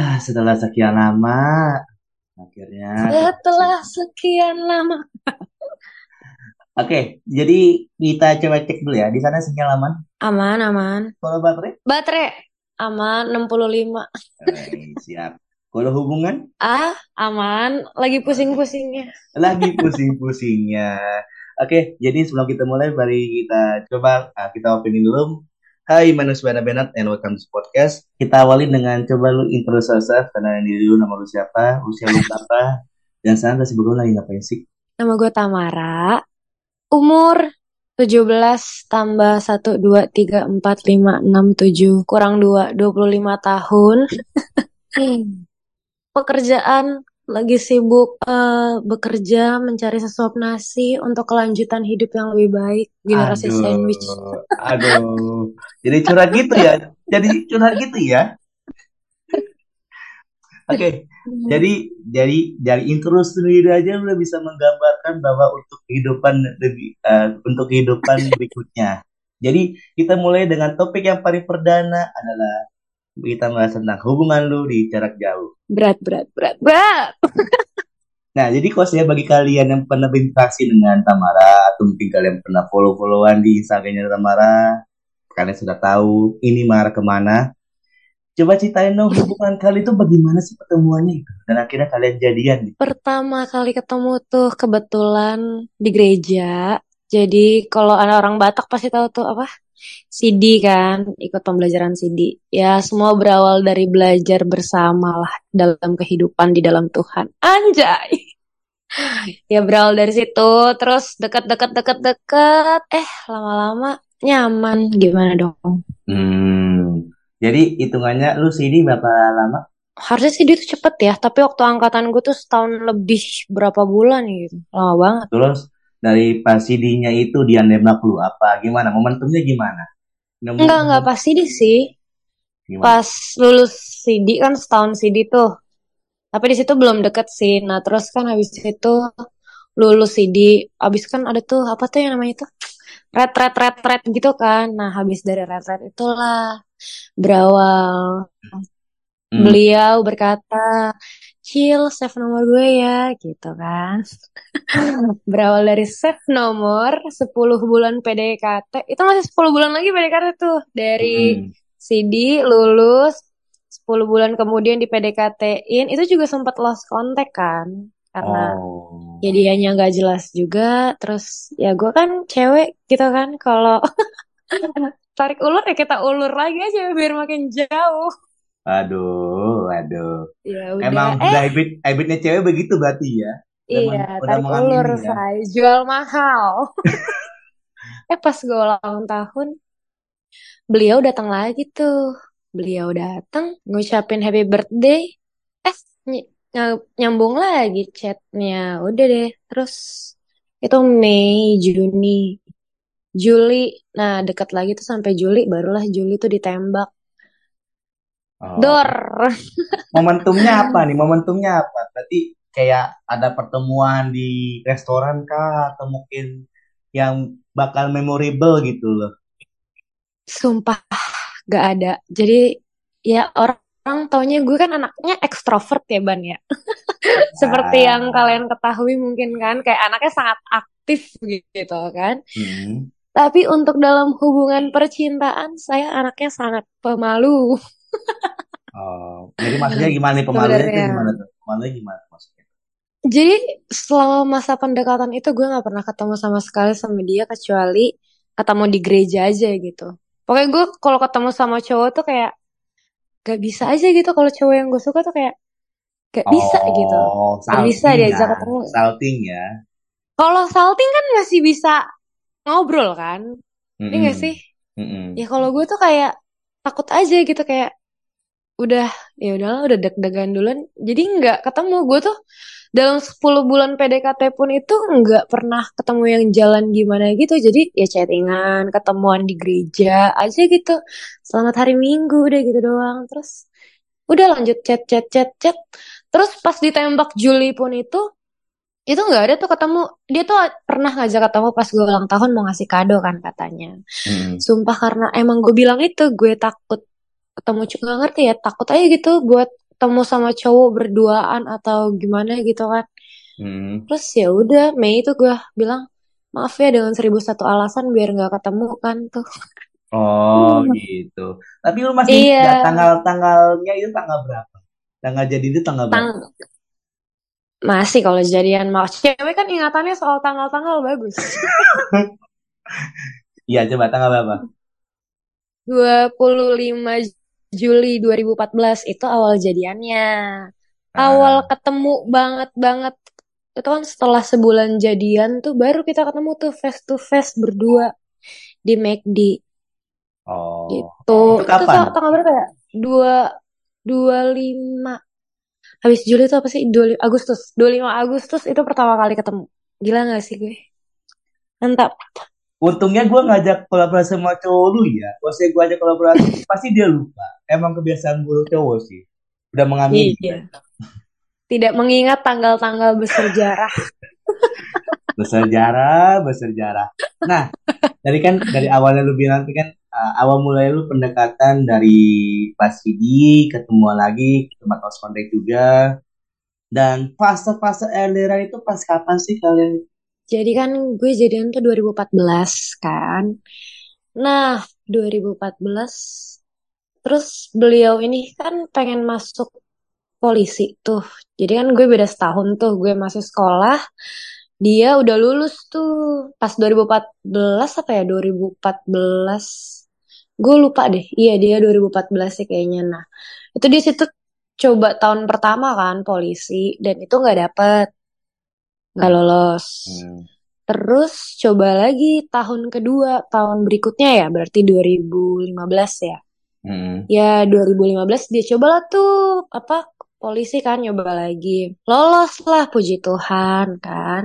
ah, setelah sekian lama, akhirnya setelah sekian lama. Oke, jadi kita coba cek dulu ya. Di sana sinyal aman. Aman, aman. Kalau baterai, Baterai aman 65. eh, siap. Kalau hubungan, Ah, aman. Lagi pusing-pusingnya. lagi pusing-pusingnya. Oke, jadi sebelum kita mulai, mari kita coba ah, kita opening dulu. Hai, manusia Benat and welcome to podcast. Kita awali dengan coba lu intro yourself, kenalin diri lu, nama lu siapa, usia lu berapa, dan sekarang kesibukan lu lagi ngapain sih? Nama gue Tamara. Umur 17 tambah 1, 2, 3, 4, 5, 6, 7. Kurang 2, 25 tahun. Pekerjaan lagi sibuk eh, bekerja mencari sesuap nasi untuk kelanjutan hidup yang lebih baik. Generasi sandwich. Aduh, aduh. Jadi curhat gitu ya. Jadi curhat gitu ya. Oke, jadi jadi dari intro sendiri aja udah bisa menggambarkan bahwa untuk kehidupan lebih eh, untuk kehidupan berikutnya. Jadi kita mulai dengan topik yang paling perdana adalah kita bahas tentang hubungan lu di jarak jauh. Berat, berat, berat, berat. Nah, jadi kalau saya bagi kalian yang pernah berinteraksi dengan Tamara atau mungkin kalian pernah follow-followan di Instagramnya Tamara, kalian sudah tahu ini marah ke mana. Coba ceritain dong hubungan kalian itu bagaimana sih pertemuannya itu dan akhirnya kalian jadian. Pertama kali ketemu tuh kebetulan di gereja. Jadi kalau ada orang Batak pasti tahu tuh apa? CD kan, ikut pembelajaran CD. Ya semua berawal dari belajar bersama lah dalam kehidupan di dalam Tuhan. Anjay. Ya berawal dari situ, terus deket-deket deket-deket, eh lama-lama nyaman gimana dong? Hmm. Jadi hitungannya lu CD berapa lama? Harusnya sih dia tuh cepet ya, tapi waktu angkatan gue tuh setahun lebih berapa bulan gitu. Lama banget. Terus dari pas CD-nya itu dia nembak lu apa? Gimana? Momentumnya gimana? Nemu Enggak, enggak pas sih. gimana? Pas lulus CD kan setahun CD tuh. Tapi di situ belum deket sih. Nah, terus kan habis itu lulus CD. Habis kan ada tuh apa tuh yang namanya itu? Red, red, red, red gitu kan. Nah, habis dari red, red itulah berawal. Hmm. Beliau berkata, Cil, save nomor gue ya, gitu kan. Berawal dari save nomor 10 bulan PDKT. Itu masih 10 bulan lagi PDKT tuh. Dari Hmm. CD lulus 10 bulan kemudian di PDKT-in itu juga sempat lost contact kan karena Oh. ya dianya nggak jelas juga terus ya gue kan cewek gitu kan kalau tarik ulur ya kita ulur lagi aja biar makin jauh Aduh, aduh. ya udah. Emang eh. udah habit habitnya cewek begitu berarti ya. Udah, iya men- udah tarik ulur ya. say jual mahal. Eh pas gue ulang tahun beliau datang lagi tuh. Beliau datang ngucapin happy birthday. Eh ny- ny- nyambung lagi chatnya. Udah deh terus itu Mei Juni Juli. Nah dekat lagi tuh sampai Juli barulah Juli tuh ditembak Oh. dor Momentumnya apa nih? Momentumnya apa? Berarti kayak ada pertemuan di restoran kah atau mungkin yang bakal memorable gitu loh. sumpah gak ada jadi ya orang orang taunya gue kan anaknya ekstrovert ya Ban ya seperti yang Ah. kalian ketahui mungkin kan kayak anaknya sangat aktif gitu kan Hmm. Tapi untuk dalam hubungan percintaan, saya anaknya sangat pemalu. Oh. Jadi maksudnya gimana nih pemalunya itu gimana tuh? Pemalunya gimana maksudnya? Jadi selama masa pendekatan itu gue nggak pernah ketemu sama sekali sama dia kecuali ketemu di gereja aja gitu. Pokoknya gue kalau ketemu sama cowok tuh kayak gak bisa aja gitu. Kalau cowok yang gue suka tuh kayak gak bisa gitu. Oh, Gak bisa diajak ya. ketemu. Salting ya. Kalau salting kan masih bisa ngobrol kan? Ini gak sih? Mm-mm. Ya kalau gue tuh kayak takut aja gitu kayak udah ya udahlah udah deg-degan duluan. Jadi nggak ketemu gue tuh. Dalam 10 bulan PDKT pun itu nggak pernah ketemu yang jalan gimana gitu. Jadi ya chattingan ketemuan di gereja aja gitu. Selamat hari Minggu udah gitu doang. Terus udah lanjut chat chat chat chat. Terus pas ditembak Juli pun itu itu nggak ada tuh ketemu. Dia tuh pernah ngajak ketemu pas gue ulang tahun mau ngasih kado kan katanya. Hmm. sumpah karena emang gue bilang itu gue takut ketemu cowok nggak ngerti ya takut aja gitu buat ketemu sama cowok berduaan atau gimana gitu kan Hmm. terus ya udah Mei itu gue bilang maaf ya dengan seribu satu alasan biar nggak ketemu kan tuh Oh gitu. Tapi lu masih iya nggak tanggal-tanggalnya itu tanggal berapa? Tanggal jadi itu tanggal berapa? tang masih kalau jadian mau cewek kan ingatannya soal tanggal-tanggal bagus Iya coba tanggal berapa? 25 Juli 2014 itu awal jadiannya. Ah, Awal ketemu banget banget. Itu kan setelah sebulan jadian tuh baru kita ketemu tuh face to face berdua di McD oh. gitu. Itu Itu kapan? ta- tanggal berapa ya? Dua, 25. Habis Juli itu apa sih? 25 Agustus. 25 Agustus itu pertama kali ketemu. Gila gak sih gue? Mantap. Untungnya gue ngajak kolaborasi sama cowok lu ya. Maksudnya gue ajak kolaborasi, pasti dia lupa. Emang kebiasaan buruk cowok sih. Udah mengamini. Iya. Tidak mengingat tanggal-tanggal bersejarah. Bersejarah, bersejarah. Nah, dari kan dari awalnya lu bilang kan uh, awal mulai lu pendekatan dari pas CD, ketemu lagi, tempat house contact juga. Dan fase-fase LDR itu pas kapan sih kalian? Jadi kan gue jadian tuh 2014 kan. Nah, 2014 terus beliau ini kan pengen masuk polisi tuh. Jadi kan gue beda setahun tuh, gue masih sekolah. Dia udah lulus tuh pas 2014 apa ya? 2014. Gue lupa deh. Iya, dia 2014 sih kayaknya. Nah, itu di situ coba tahun pertama kan polisi dan itu nggak dapet, nggak lolos. Hmm. Terus coba lagi tahun kedua, tahun berikutnya ya, berarti 2015 ya. Hmm. Ya 2015 dia cobalah tuh apa polisi kan nyoba lagi. Lolos lah puji Tuhan kan.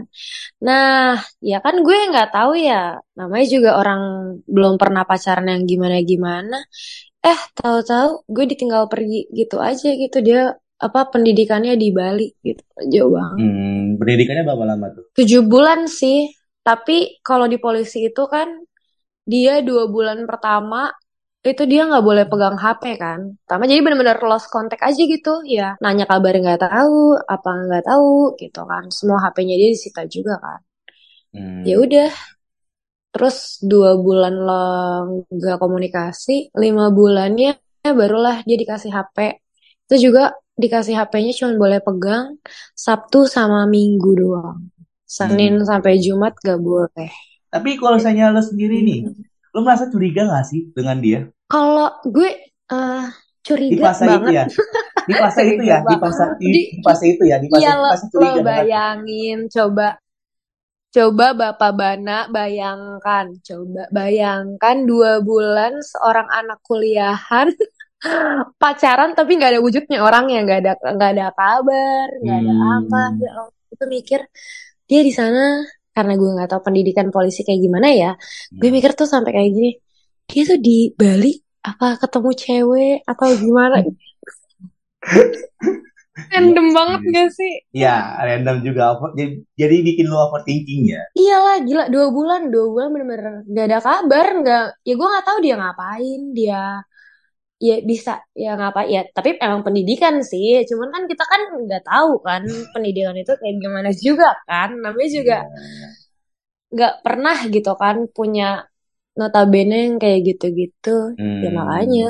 Nah, ya kan gue nggak tahu ya. Namanya juga orang belum pernah pacaran yang gimana-gimana. Eh, tahu-tahu gue ditinggal pergi gitu aja gitu dia apa pendidikannya di Bali gitu. Jauh banget. Hmm, pendidikannya berapa lama tuh? Tujuh bulan sih. Tapi kalau di polisi itu kan dia dua bulan pertama itu dia nggak boleh pegang HP kan. Pertama jadi benar-benar lost contact aja gitu ya. Nanya kabar nggak tahu, apa nggak tahu gitu kan. Semua HP-nya dia disita juga kan. Hmm. Ya udah. Terus dua bulan lo nggak komunikasi, lima bulannya barulah dia dikasih HP. Itu juga dikasih HP-nya cuma boleh pegang Sabtu sama Minggu doang. Senin Hmm. sampai Jumat gak boleh. Tapi kalau misalnya lo sendiri nih, lo merasa curiga gak sih dengan dia? Kalau gue Di curiga fase itu banget. ya? Di fase itu ya? Di fase, di, Di, di fase itu ya? Di fase itu lo, lo curiga banget. bayangin, coba coba Bapak Bana bayangkan, coba bayangkan dua bulan seorang anak kuliahan pacaran tapi nggak ada wujudnya orangnya, nggak ada nggak ada kabar, nggak ada apa. Hmm. Ya itu mikir dia di sana karena gue nggak tahu pendidikan polisi kayak gimana ya. Gue Hmm. mikir tuh sampai kayak gini, dia tuh di Bali apa ketemu cewek atau gimana? Iya Random banget sih. gak sih? Ya, random juga. Jadi, jadi bikin lo overthinking ya? Iyalah gila dua bulan dua bulan bener-bener gak ada kabar nggak ya gue nggak tahu dia ngapain dia ya bisa ya ngapain ya tapi emang pendidikan sih cuman kan kita kan nggak tahu kan pendidikan itu kayak gimana juga kan namanya juga Iya. nggak pernah gitu kan punya notabene yang kayak gitu-gitu ya Hmm. makanya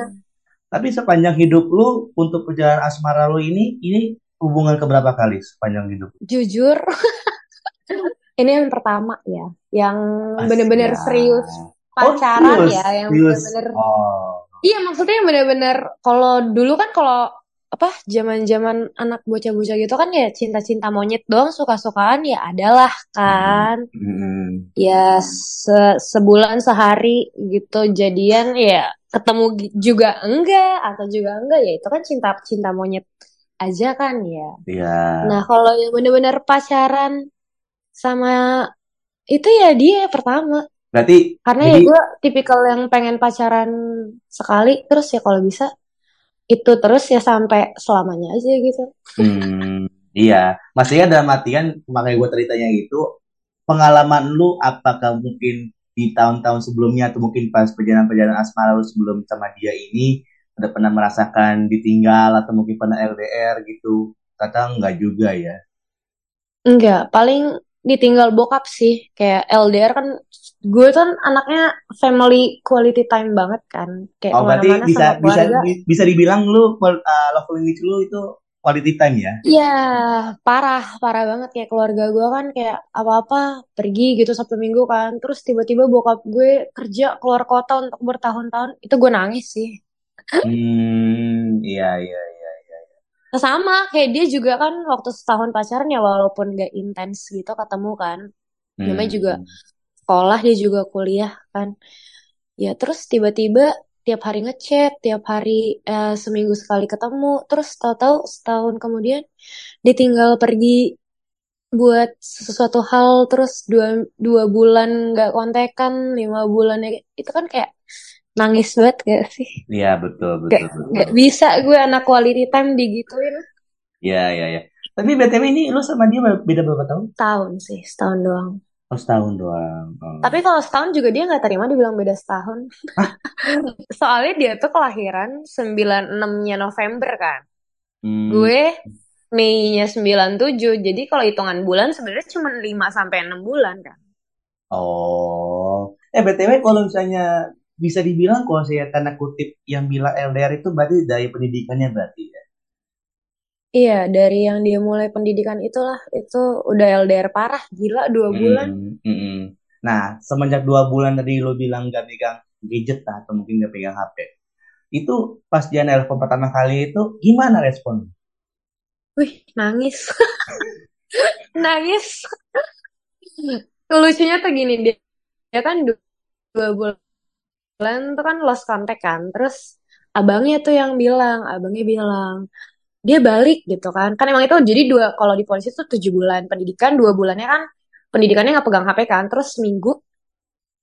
Tapi sepanjang hidup lu, untuk perjalanan asmara lu ini, ini hubungan keberapa kali sepanjang hidup? jujur ini yang pertama ya yang As bener-bener ya. serius Oh, pacaran serius? ya yang Serius. bener-bener Oh. Iya maksudnya bener-bener kalau dulu kan kalau apa zaman-zaman anak bocah-bocah gitu kan ya cinta-cinta monyet doang suka-sukaan ya adalah kan Hmm. ya se- sebulan sehari gitu jadian ya ketemu juga enggak atau juga enggak ya itu kan cinta-cinta monyet aja kan ya. Iya. Nah kalau yang bener-bener pacaran sama itu ya dia pertama Berarti, karena ya jadi, gue tipikal yang pengen pacaran sekali terus ya kalau bisa itu terus ya sampai selamanya aja gitu. hmm, Iya, maksudnya dalam artian makanya gue ceritanya itu pengalaman lu apakah mungkin di tahun-tahun sebelumnya atau mungkin pas perjalanan-perjalanan asmara lu sebelum sama dia ini udah pernah merasakan ditinggal atau mungkin pernah LDR gitu? Kata enggak juga ya. Enggak, paling ditinggal bokap sih. Kayak LDR kan, gue kan anaknya family quality time banget kan. Kayak Oh, berarti ke mana-mana bisa sama bisa keluarga. bisa dibilang lu uh, love language lu itu quality time ya? Iya, parah, parah banget kayak keluarga gue kan kayak apa-apa pergi gitu Sabtu Minggu kan. Terus tiba-tiba bokap gue kerja keluar kota untuk bertahun-tahun. Itu gue nangis sih. Hmm, iya iya iya sama kayak dia juga kan waktu setahun pacaran ya walaupun gak intens gitu ketemu kan. Namanya juga Hmm. sekolah, dia juga kuliah kan. Ya terus tiba-tiba tiap hari ngechat, tiap hari eh, seminggu sekali ketemu. Terus tahu-tahu setahun kemudian ditinggal pergi buat sesuatu hal. Terus dua, dua bulan nggak kontekan, lima bulan ya. Itu kan kayak nangis banget gak sih? Iya betul Gak, betul gak betul. bisa gue anak quality time digituin. Iya iya iya. Tapi BTW ini lu sama dia beda berapa tahun? Tahun sih, setahun doang. Oh setahun doang. Oh. Tapi kalau setahun juga dia nggak terima dibilang beda setahun. Soalnya dia tuh kelahiran 96-nya November kan. Hmm, Gue Mei-nya 97. Jadi kalau hitungan bulan sebenarnya cuma 5 sampai 6 bulan kan. Oh. Eh BTW kalau misalnya bisa dibilang kalau saya tanda kutip yang bilang LDR itu berarti dari pendidikannya berarti ya. Iya, dari yang dia mulai pendidikan itulah, itu udah LDR parah, gila dua bulan. Hmm, hmm, hmm. Nah, semenjak dua bulan tadi lo bilang gak pegang gadget lah, atau mungkin gak pegang HP. Itu pas dia nelpon pertama kali itu gimana respon? Wih, nangis. Nangis. Lucunya tuh gini, dia, dia kan dua, dua bulan tuh kan lost contact kan. Terus abangnya tuh yang bilang, abangnya bilang, dia balik gitu kan. Kan emang itu jadi dua, kalau di polisi tuh tujuh bulan pendidikan, dua bulannya kan pendidikannya nggak pegang HP kan. Terus seminggu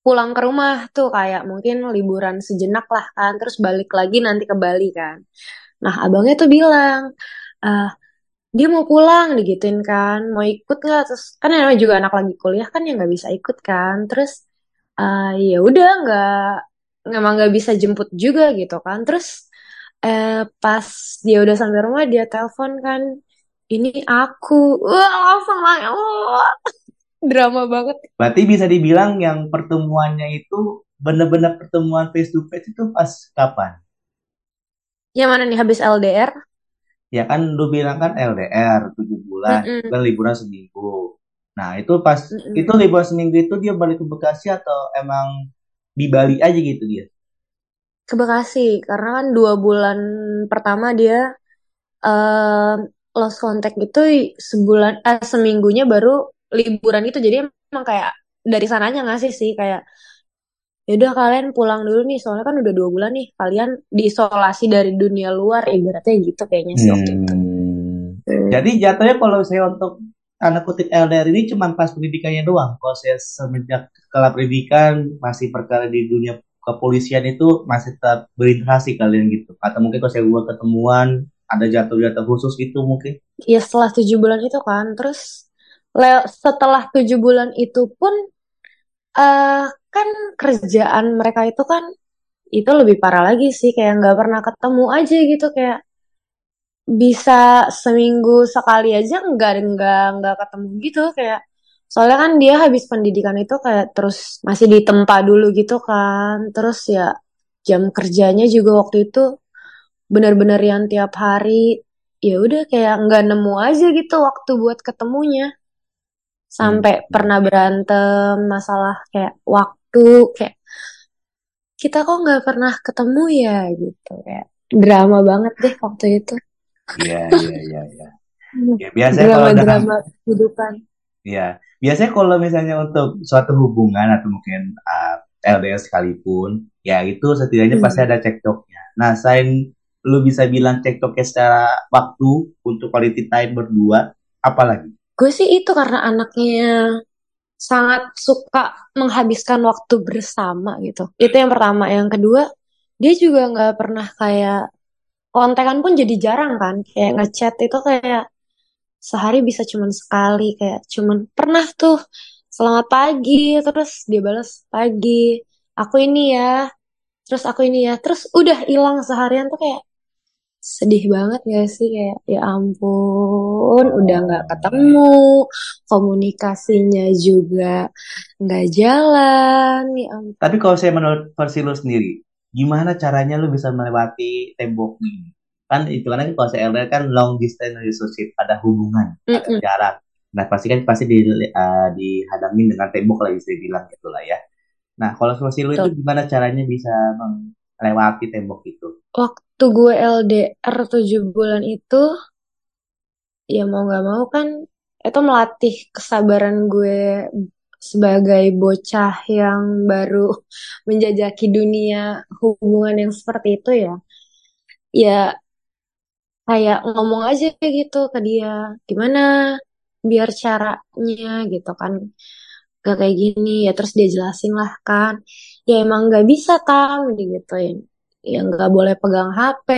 pulang ke rumah tuh kayak mungkin liburan sejenak lah kan. Terus balik lagi nanti ke Bali kan. Nah abangnya tuh bilang, ah dia mau pulang digituin kan mau ikut nggak terus kan namanya juga anak lagi kuliah kan ya nggak bisa ikut kan terus uh, ya udah nggak emang nggak bisa jemput juga gitu kan terus eh, pas dia udah sampai rumah dia telepon kan ini aku wah langsung nangis wah drama banget Berarti bisa dibilang yang pertemuannya itu benar-benar pertemuan face to face itu pas kapan? yang mana nih habis LDR Ya kan lu bilang kan LDR 7 bulan, Mm-mm, kan liburan seminggu. Nah, itu pas mm-mm. itu liburan seminggu itu dia balik ke Bekasi atau emang di Bali aja gitu dia? ke Bekasi karena kan dua bulan pertama dia eh lost contact gitu sebulan eh seminggunya baru liburan itu jadi emang kayak dari sananya ngasih sih kayak yaudah kalian pulang dulu nih soalnya kan udah dua bulan nih kalian diisolasi dari dunia luar ibaratnya gitu kayaknya sih waktu itu Hmm. Hmm. Jadi jatuhnya kalau saya untuk tanda kutip LDR ini cuma pas pendidikannya doang. Kalau saya semenjak sekolah pendidikan masih perkara di dunia kepolisian itu masih tetap berinteraksi kalian gitu. Atau mungkin kalau saya buat ketemuan ada jatuh-jatuh khusus gitu mungkin. ya setelah tujuh bulan itu kan terus setelah tujuh bulan itu pun eh kan kerjaan mereka itu kan itu lebih parah lagi sih kayak nggak pernah ketemu aja gitu kayak bisa seminggu sekali aja nggak nggak nggak ketemu gitu kayak soalnya kan dia habis pendidikan itu kayak terus masih ditempa dulu gitu kan terus ya jam kerjanya juga waktu itu benar-benar yang tiap hari ya udah kayak nggak nemu aja gitu waktu buat ketemunya. Hmm. sampai pernah berantem masalah kayak waktu kayak kita kok nggak pernah ketemu ya? gitu kayak drama banget deh waktu itu Iya, iya, iya, iya. Ya, biasanya kalau dalam kehidupan ya, biasanya kalau misalnya untuk suatu hubungan atau mungkin uh, LDR sekalipun, ya itu setidaknya pasti Hmm. ada cekcoknya. Nah, selain lu bisa bilang cekcoknya secara waktu untuk quality time berdua, apalagi? gue sih itu karena anaknya sangat suka menghabiskan waktu bersama gitu itu yang pertama yang kedua dia juga nggak pernah kayak kontekan pun jadi jarang kan kayak ngechat itu kayak sehari bisa cuman sekali kayak cuman pernah tuh selamat pagi terus dia balas pagi aku ini ya terus aku ini ya terus udah hilang seharian tuh kayak sedih banget gak sih kayak ya ampun udah nggak ketemu komunikasinya juga nggak jalan ya ampun. Tapi kalau saya menurut versi lu sendiri, gimana caranya lu bisa melewati tembok ini? Kan itu kan kalau saya LDR kan long distance relationship, ada hubungan, ada Mm-mm. jarak. Nah pasti kan pasti di, uh, dihadangin dengan tembok lah saya bilang gitu lah ya. Nah kalau versi lu itu gimana caranya bisa melewati tembok itu? waktu gue LDR 7 bulan itu ya mau nggak mau kan itu melatih kesabaran gue sebagai bocah yang baru menjajaki dunia hubungan yang seperti itu ya ya kayak ngomong aja gitu ke dia gimana? Biar caranya gitu kan. Gak kayak gini ya terus dia jelasin lah kan. Ya emang nggak bisa tam digituin. Ya nggak boleh pegang HP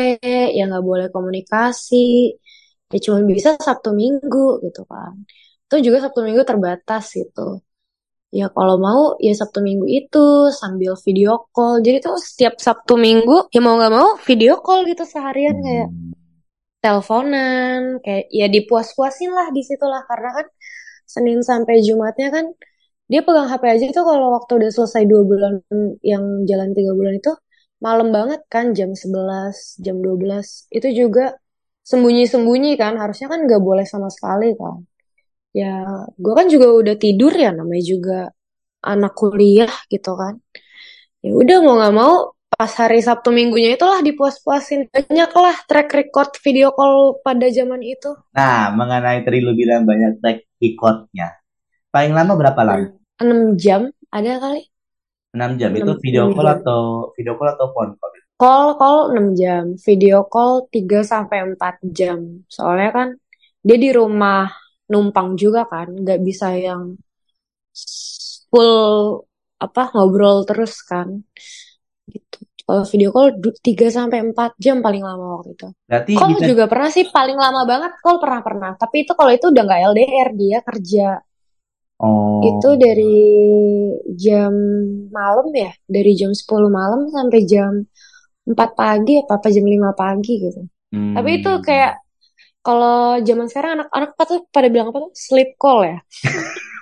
ya nggak boleh komunikasi. Ya cuma bisa Sabtu Minggu gitu kan. Itu juga Sabtu Minggu terbatas gitu ya kalau mau ya Sabtu Minggu itu sambil video call. Jadi tuh setiap Sabtu Minggu ya mau nggak mau video call gitu seharian kayak Hmm. teleponan kayak ya dipuas-puasin lah di situ lah. Karena kan Senin sampai Jumatnya kan dia pegang HP aja itu kalau waktu udah selesai dua bulan yang jalan tiga bulan itu malam banget kan jam 11 jam 12 itu juga sembunyi-sembunyi kan harusnya kan nggak boleh sama sekali kan ya gue kan juga udah tidur ya namanya juga anak kuliah gitu kan. Ya udah mau nggak mau pas hari Sabtu Minggunya itulah dipuas-puasin banyak lah track record video call pada zaman itu. Nah mengenai tadi lu bilang banyak track recordnya, paling lama berapa lama? 6 jam ada kali. 6 jam itu 6 video call jam atau video call atau phone call? call call 6 jam video call 3 sampai 4 jam. Soalnya kan dia di rumah numpang juga kan nggak bisa yang full apa ngobrol terus kan. Gitu. Kalau video call 3 sampai 4 jam paling lama waktu itu. Berarti call bisa juga pernah sih paling lama banget call pernah pernah. Tapi itu kalau itu udah nggak LDR dia kerja. Itu oh dari jam malam ya dari jam 10 malam sampai jam 4 pagi apa apa jam 5 pagi gitu. Tapi itu hmm. kayak kalau zaman sekarang anak-anak apa tuh pada bilang apa tuh? Sleep call ya?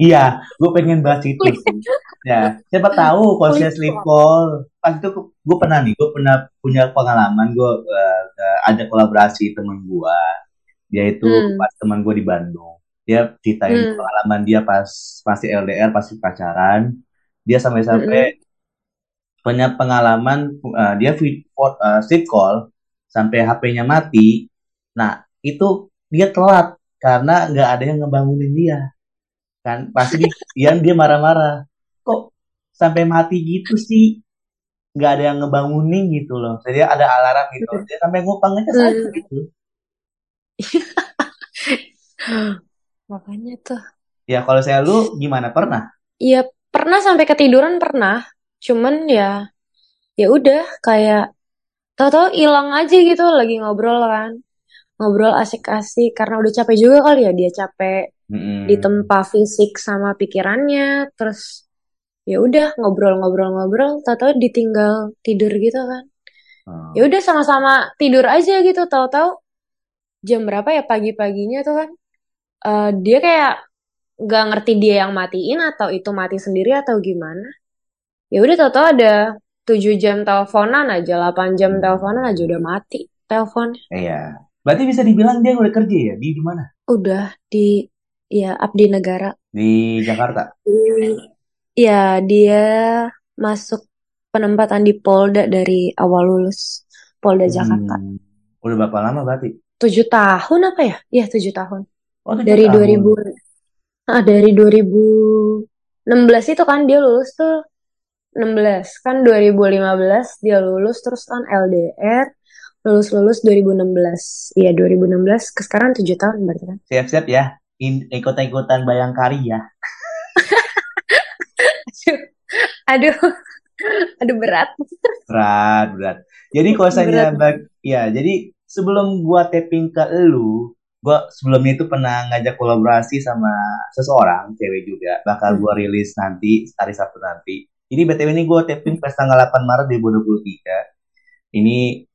Iya, gue pengen bahas itu. Sih. Ya, siapa tahu kalau saya sleep call. pas itu gue pernah nih, gue pernah punya pengalaman, gue ada kolaborasi temen gue, dia itu hmm. pas teman gue di Bandung, dia ceritain hmm. pengalaman dia pas masih LDR, pasti pacaran, dia sampai-sampai mm punya pengalaman, uh, dia uh, sleep call. Sampai HP-nya mati, nah itu dia telat karena nggak ada yang ngebangunin dia. Kan pasti dia dia, marah-marah. Kok sampai mati gitu sih? Nggak ada yang ngebangunin gitu loh. Jadi ada alarm gitu. Dia sampai ngupang aja Hmm. gitu. Makanya tuh. Ya kalau saya lu gimana? Pernah? Ya pernah sampai ketiduran pernah. Cuman ya ya udah kayak tahu-tahu hilang aja gitu lagi ngobrol kan ngobrol asik-asik karena udah capek juga kali ya dia capek Mm-mm. ditempa fisik sama pikirannya terus ya udah ngobrol-ngobrol-ngobrol tahu-tahu ditinggal tidur gitu kan. Oh. ya udah sama-sama tidur aja gitu tahu-tahu jam berapa ya pagi-paginya tuh kan. Eh, dia kayak nggak ngerti dia yang matiin atau itu mati sendiri atau gimana. Ya udah tahu-tahu ada 7 jam teleponan aja 8 jam teleponan aja udah mati telepon iya berarti bisa dibilang dia udah kerja ya? Di di mana? Udah di ya abdi negara. Di Jakarta? Ya dia masuk penempatan di Polda dari awal lulus Polda Jakarta. Hmm. udah berapa lama berarti? Tujuh tahun apa ya? Ya tujuh tahun. Oh tujuh dari tahun. 2000 ah dari 2016 itu kan dia lulus tuh 16 kan 2015 dia lulus terus kan LDR lulus lulus 2016 iya 2016 ke sekarang 7 tahun berarti kan? Siap-siap ya. Ikut-ikutan bayangkari ya. Aduh. Aduh berat. Berat berat. Jadi kalau saya ya jadi sebelum gua tapping ke lu gue sebelumnya itu pernah ngajak kolaborasi sama seseorang cewek juga. Bakal Hmm. gue rilis nanti hari Sabtu nanti. Ini btw ini gue taping pas tanggal 8 Maret 2023 ini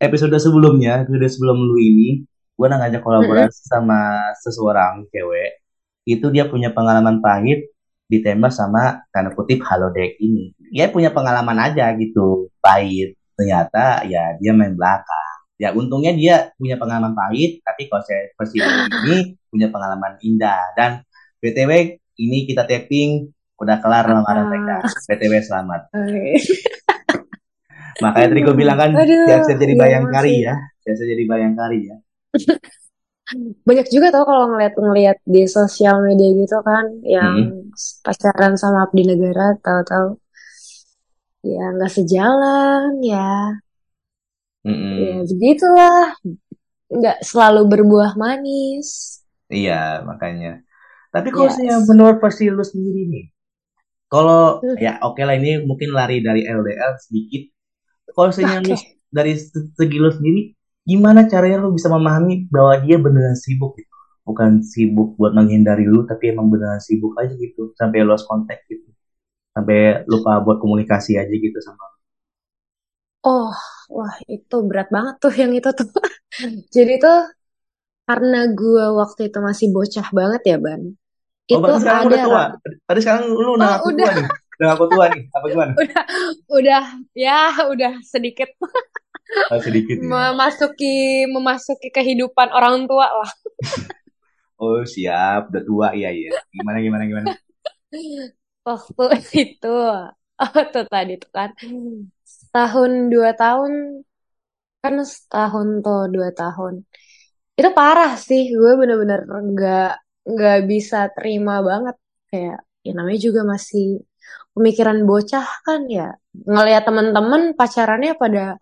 episode sebelumnya episode sebelum lu ini gue udah ngajak kolaborasi sama seseorang cewek. Itu dia punya pengalaman pahit ditembak sama tanda kutip halodeck ini. Dia punya pengalaman aja gitu pahit. Ternyata ya dia main belakang. Ya untungnya dia punya pengalaman pahit tapi kalau saya versi ini punya pengalaman indah. Dan btw ini kita taping udah kelar lamaran mereka Ah, btw selamat. makanya tadi gue bilang kan Aduh, siap-siap jadi iya bayangkari ya. Siap-siap jadi bayangkari ya. Banyak juga tau kalau ngeliat-ngeliat di sosial media gitu kan yang Mm-mm. pacaran sama abdi negara tahu-tahu ya nggak sejalan ya. Mm-mm. ya begitulah. Nggak selalu berbuah manis. Iya makanya. Tapi kalau saya yes menurut versi lu sendiri nih kalau Hmm, ya oke lah ini mungkin lari dari LDR sedikit kalau misalnya lu oke. dari se- segi lu sendiri gimana caranya lu bisa memahami bahwa dia beneran sibuk gitu? Bukan sibuk buat menghindari lu tapi emang beneran sibuk aja gitu sampai lost contact gitu. Sampai lupa buat komunikasi aja gitu sama lu. oh wah itu berat banget tuh yang itu tuh. Jadi tuh karena gue waktu itu masih bocah banget ya ban. Oh itu ada udah tua? tadi sekarang lu udah oh udah. tua nih udah ngaku tua nih apa gimana? Udah udah ya udah sedikit. Oh, sedikit ya. Memasuki memasuki kehidupan orang tua lah. oh siap. Udah tua iya iya. Gimana gimana gimana? Waktu itu, oh tuh tadi tuh kan setahun dua tahun kan setahun tuh dua tahun. Itu parah sih gue bener-bener nggak nggak bisa terima banget. Kayak ya namanya juga masih pemikiran bocah kan ya ngelihat teman-teman pacarannya pada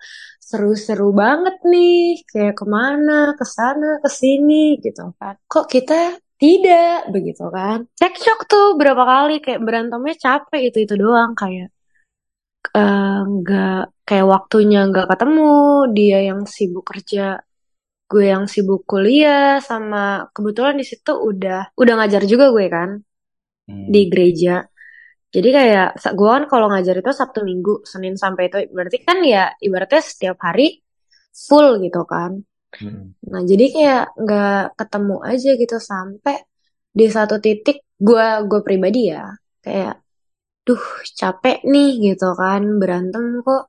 seru-seru banget nih kayak ke mana ke sana ke sini gitu kan. Kok kita tidak begitu kan. Cekcok tuh berapa kali kayak berantemnya capek itu itu doang kayak eh, nggak kayak waktunya nggak ketemu dia yang sibuk kerja gue yang sibuk kuliah sama kebetulan di situ udah udah ngajar juga gue kan di hmm. gereja jadi kayak gue kan kalau ngajar itu Sabtu Minggu Senin sampai itu berarti kan ya ibaratnya setiap hari full gitu kan. Hmm. nah jadi kayak nggak ketemu aja gitu sampai di satu titik gue gue pribadi ya kayak duh capek nih gitu kan berantem kok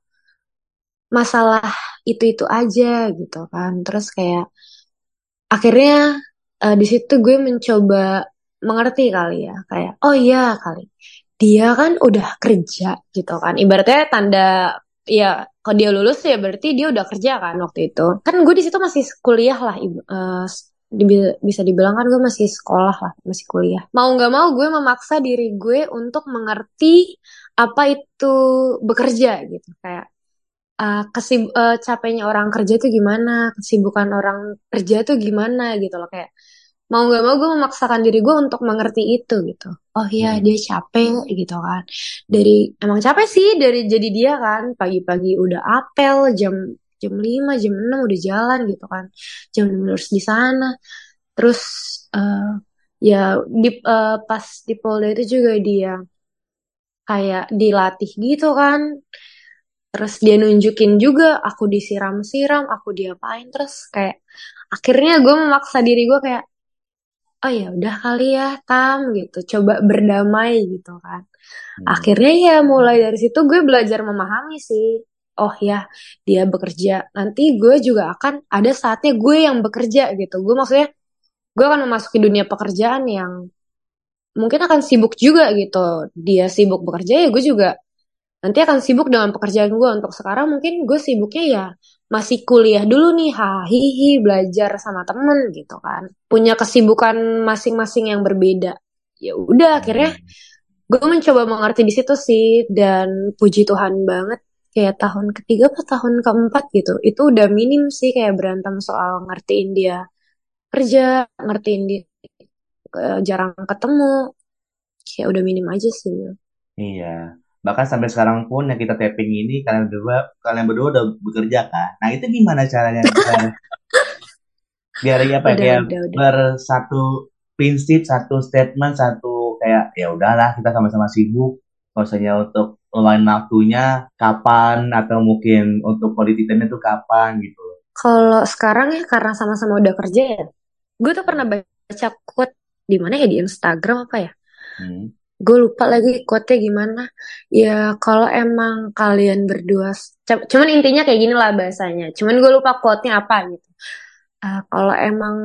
masalah itu-itu aja gitu kan. Terus kayak akhirnya eh, di situ gue mencoba mengerti kali ya kayak oh iya kali dia kan udah kerja gitu kan. Ibaratnya tanda ya kalau dia lulus ya berarti dia udah kerja kan waktu itu. Kan gue di situ masih kuliah lah dibi- bisa dibilang kan gue masih sekolah lah masih kuliah. Mau nggak mau gue memaksa diri gue untuk mengerti apa itu bekerja gitu. Kayak uh, kesib uh, capeknya orang kerja tuh gimana, kesibukan orang kerja tuh gimana gitu loh. Kayak mau nggak mau gue memaksakan diri gue untuk mengerti itu gitu. Oh iya Hmm. dia capek gitu kan. Dari emang capek sih dari jadi dia kan pagi-pagi udah apel jam jam 5, jam 6 udah jalan gitu kan. Jam 6 harus di sana. Terus uh, ya di uh, pas di Polda itu juga dia kayak dilatih gitu kan. Terus dia nunjukin juga aku disiram-siram, aku diapain terus kayak akhirnya gue memaksa diri gue kayak oh ya udah kali ya Tam gitu, coba berdamai gitu kan. Hmm. Akhirnya ya mulai dari situ gue belajar memahami sih. Oh ya, dia bekerja. Nanti gue juga akan ada saatnya gue yang bekerja gitu. Gue maksudnya gue akan memasuki dunia pekerjaan yang mungkin akan sibuk juga gitu. Dia sibuk bekerja ya gue juga nanti akan sibuk dengan pekerjaan gue untuk sekarang mungkin gue sibuknya ya masih kuliah dulu nih hahihi belajar sama temen gitu kan. Punya kesibukan masing-masing yang berbeda. Ya udah akhirnya Hmm. gue mencoba mengerti di situ sih dan puji Tuhan banget. Kayak tahun ketiga atau tahun keempat gitu itu udah minim sih kayak berantem soal ngertiin dia kerja ngertiin dia eh, jarang ketemu. Kayak udah minim aja sih. Iya. Bahkan sampai sekarang pun yang kita tapping ini kalian berdua kalian berdua udah bekerja kan. Nah, itu gimana caranya? Biar ya apa ya, kayak bersatu prinsip satu statement satu kayak ya udahlah kita sama-sama sibuk maksudnya untuk lain waktunya kapan atau mungkin untuk politiknya itu kapan gitu kalau sekarang ya karena sama-sama udah kerja ya gue tuh pernah baca quote di mana ya di Instagram apa ya hmm. Gue lupa lagi quote-nya gimana. Ya kalau emang kalian berdua cuman intinya kayak gini lah bahasanya. Cuman gue lupa quote-nya apa gitu. Uh, kalau emang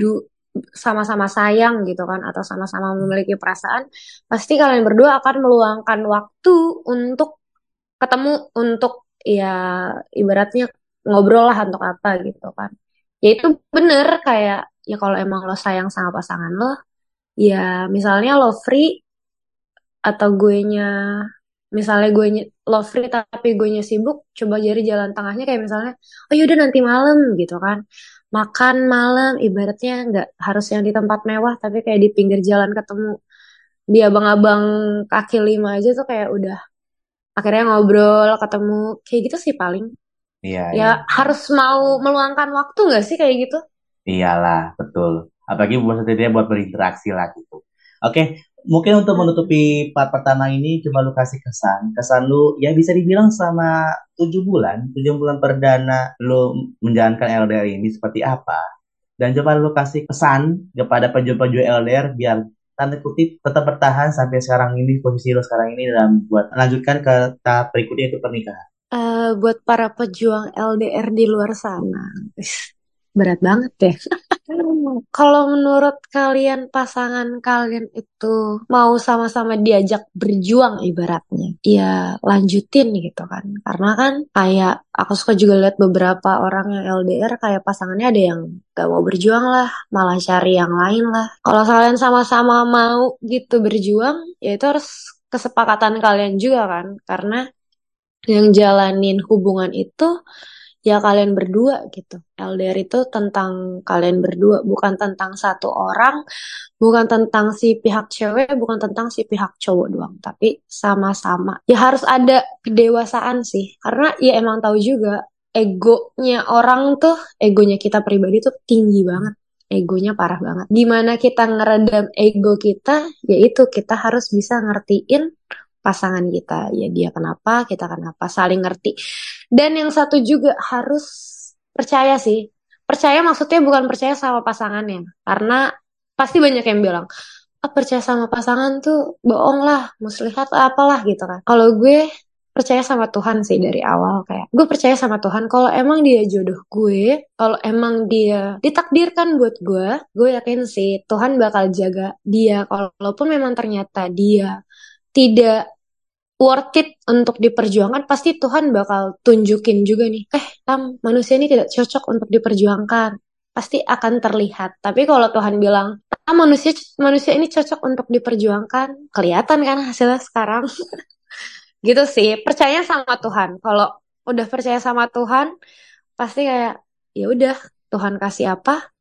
du sama-sama sayang gitu kan atau sama-sama memiliki perasaan pasti kalian berdua akan meluangkan waktu untuk ketemu untuk ya ibaratnya ngobrol lah untuk apa gitu kan. Ya itu bener kayak ya kalau emang lo sayang sama pasangan lo ya misalnya lo free atau gue nya misalnya gue lo free tapi gue nya sibuk coba jadi jalan tengahnya kayak misalnya oh yaudah nanti malam gitu kan. Makan malam ibaratnya nggak harus yang di tempat mewah tapi kayak di pinggir jalan ketemu di abang-abang kaki lima aja tuh kayak udah akhirnya ngobrol ketemu kayak gitu sih paling. Iya ya iya. harus mau meluangkan waktu nggak sih kayak gitu? Iyalah betul. Apalagi buat setidaknya buat berinteraksi lah gitu. Oke mungkin untuk menutupi part pertama ini coba lu kasih kesan kesan lu ya bisa dibilang sama tujuh bulan tujuh bulan perdana lu menjalankan LDR ini seperti apa dan coba lu kasih pesan kepada pejuang-pejuang LDR biar tanda kutip tetap bertahan sampai sekarang ini posisi lo sekarang ini dalam buat melanjutkan ke tahap berikutnya itu pernikahan. Uh, buat para pejuang LDR di luar sana, berat banget ya. Kalau menurut kalian pasangan kalian itu mau sama-sama diajak berjuang ibaratnya, ya lanjutin gitu kan. Karena kan kayak aku suka juga lihat beberapa orang yang LDR kayak pasangannya ada yang gak mau berjuang lah, malah cari yang lain lah. Kalau kalian sama-sama mau gitu berjuang, ya itu harus kesepakatan kalian juga kan. Karena yang jalanin hubungan itu ya kalian berdua gitu. LDR itu tentang kalian berdua, bukan tentang satu orang, bukan tentang si pihak cewek, bukan tentang si pihak cowok doang, tapi sama-sama. Ya harus ada kedewasaan sih, karena ya emang tahu juga egonya orang tuh, egonya kita pribadi tuh tinggi banget. Egonya parah banget. Di mana kita ngeredam ego kita, yaitu kita harus bisa ngertiin pasangan kita. Ya dia kenapa kita kenapa saling ngerti. Dan yang satu juga harus percaya sih. Percaya maksudnya bukan percaya sama pasangannya. Karena pasti banyak yang bilang ah, percaya sama pasangan tuh bohong lah muslihat apalah gitu kan. Kalau gue percaya sama Tuhan sih dari awal kayak gue percaya sama Tuhan kalau emang dia jodoh gue kalau emang dia ditakdirkan buat gue gue yakin sih Tuhan bakal jaga dia kalaupun memang ternyata dia tidak worth it untuk diperjuangkan pasti Tuhan bakal tunjukin juga nih eh tam manusia ini tidak cocok untuk diperjuangkan. Pasti akan terlihat. Tapi kalau Tuhan bilang tam manusia manusia ini cocok untuk diperjuangkan kelihatan kan hasilnya sekarang. Gitu sih percaya sama Tuhan. Kalau udah percaya sama Tuhan pasti kayak ya udah Tuhan kasih apa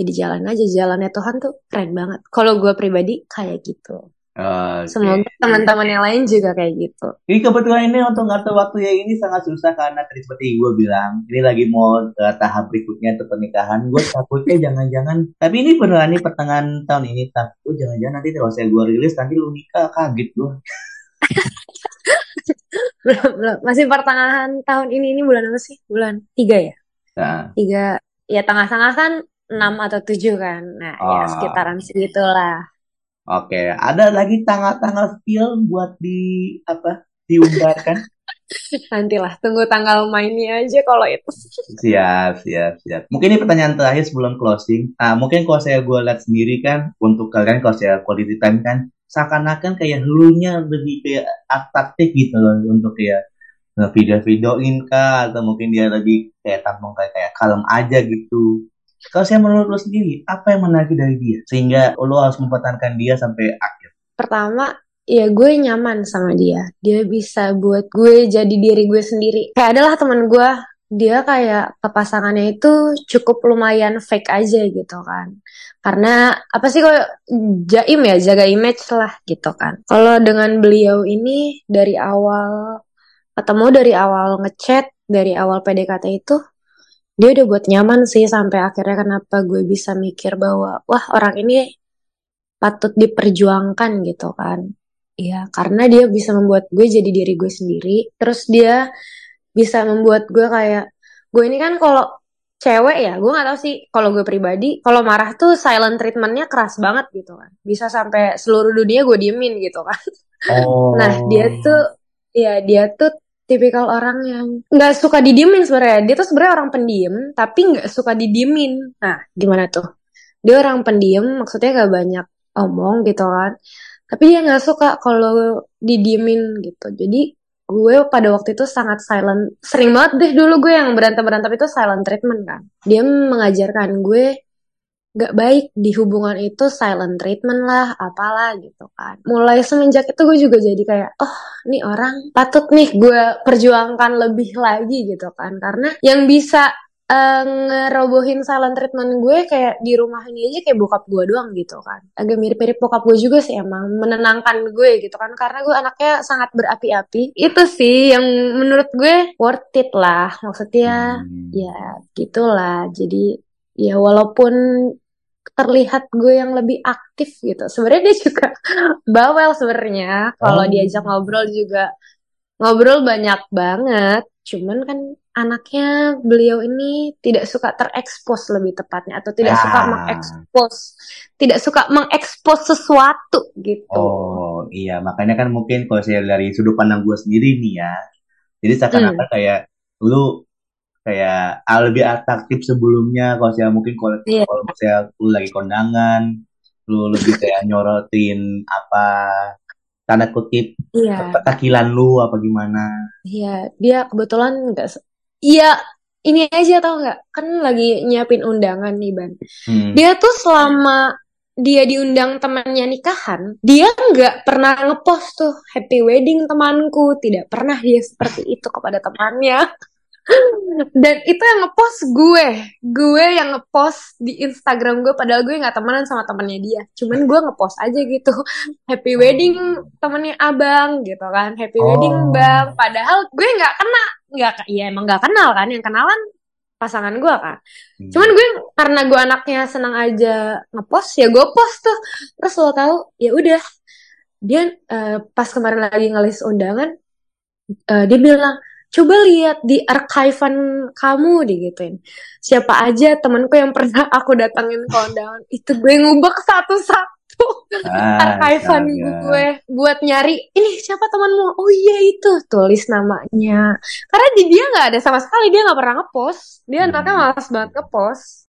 jadi ya jalan aja. Jalannya Tuhan tuh keren banget. Kalau gue pribadi kayak gitu Okay. Semoga teman-teman yang lain juga kayak gitu. Ini kebetulan ini untuk ngatur waktu ya ini sangat susah karena tadi seperti gue bilang, ini lagi mau ke tahap berikutnya untuk pernikahan. Gue takutnya jangan-jangan, tapi ini beneran nih pertengahan tahun ini, takut jangan-jangan nanti kalau saya gue rilis nanti lu nikah kaget gue. belum, belum. Masih pertengahan tahun ini, ini bulan apa sih? Bulan tiga ya? Nah. Tiga, ya tengah-tengah kan enam atau tujuh kan. Nah, ya oh. ya sekitaran segitulah. Oke, ada lagi tanggal-tanggal spill buat di apa diumbarkan? Nantilah, tunggu tanggal mainnya aja kalau itu. Siap, siap, siap. Mungkin ini pertanyaan terakhir sebelum closing. Nah, mungkin kalau saya gue lihat sendiri kan, untuk kalian kalau saya quality time kan, seakan-akan kayak dulunya lebih kayak atraktif gitu loh untuk kayak video-videoin kah atau mungkin dia lebih kayak tampang kayak kayak kalem aja gitu kalau saya menurut lo sendiri, apa yang menarik dari dia? Sehingga lo harus mempertahankan dia sampai akhir. Pertama, ya gue nyaman sama dia. Dia bisa buat gue jadi diri gue sendiri. Kayak adalah teman gue, dia kayak kepasangannya itu cukup lumayan fake aja gitu kan. Karena apa sih kok jaim ya, jaga image lah gitu kan. Kalau dengan beliau ini dari awal ketemu dari awal ngechat, dari awal PDKT itu dia udah buat nyaman sih sampai akhirnya kenapa gue bisa mikir bahwa wah orang ini patut diperjuangkan gitu kan Iya, karena dia bisa membuat gue jadi diri gue sendiri. Terus dia bisa membuat gue kayak gue ini kan kalau cewek ya, gue nggak tahu sih kalau gue pribadi, kalau marah tuh silent treatmentnya keras banget gitu kan. Bisa sampai seluruh dunia gue diemin gitu kan. Oh. Nah dia tuh, ya dia tuh tipikal orang yang nggak suka didiemin sebenarnya. Dia tuh sebenarnya orang pendiam, tapi nggak suka didiemin. Nah gimana tuh? Dia orang pendiam, maksudnya gak banyak omong gitu kan tapi dia nggak suka kalau didiemin gitu jadi gue pada waktu itu sangat silent sering banget deh dulu gue yang berantem berantem itu silent treatment kan dia mengajarkan gue gak baik di hubungan itu silent treatment lah apalah gitu kan. Mulai semenjak itu gue juga jadi kayak oh ini orang patut nih gue perjuangkan lebih lagi gitu kan. Karena yang bisa uh, ngerobohin silent treatment gue kayak di rumah ini aja kayak bokap gue doang gitu kan. Agak mirip-mirip bokap gue juga sih emang menenangkan gue gitu kan. Karena gue anaknya sangat berapi-api. Itu sih yang menurut gue worth it lah. Maksudnya hmm. ya gitulah. Jadi ya walaupun terlihat gue yang lebih aktif gitu sebenarnya dia juga bawel sebenarnya kalau oh. diajak ngobrol juga ngobrol banyak banget cuman kan anaknya beliau ini tidak suka terekspos lebih tepatnya atau tidak ah. suka mengekspos tidak suka mengekspos sesuatu gitu. Oh iya makanya kan mungkin kalau saya dari sudut pandang gue sendiri nih ya, jadi seakan-akan hmm. kayak lu kayak ah, lebih atraktif sebelumnya kalau saya mungkin kalau yeah. kalau saya lu lagi kondangan, lu lebih kayak nyorotin apa tanda kutip iya. takilan lu apa gimana? Iya, dia kebetulan nggak Iya, ini aja tau nggak? Kan lagi nyiapin undangan nih Ban. Hmm. Dia tuh selama dia diundang temannya nikahan, dia nggak pernah ngepost tuh happy wedding temanku, tidak pernah dia seperti itu kepada temannya. Dan itu yang ngepost gue, gue yang ngepost di Instagram gue, padahal gue nggak temenan sama temannya dia. Cuman gue ngepost aja gitu, happy wedding temennya abang gitu kan, happy wedding oh. bang. Padahal gue nggak kena. Nggak ya emang nggak kenal kan. Yang kenalan pasangan gue kan hmm. cuman gue karena gue anaknya senang aja ngepost ya gue post tuh. Terus lo tau ya udah. Dia uh, pas kemarin lagi ngelis undangan uh, dia bilang coba lihat di archivean kamu digituin. Siapa aja temanku yang pernah aku datangin undangan itu gue ngubek satu-satu. Ah, archivean gue buat nyari ini siapa temanmu? Oh iya itu. Tulis namanya. Karena di dia nggak ada sama sekali. Dia nggak pernah ngepost. Dia hmm. anaknya malas banget ngepost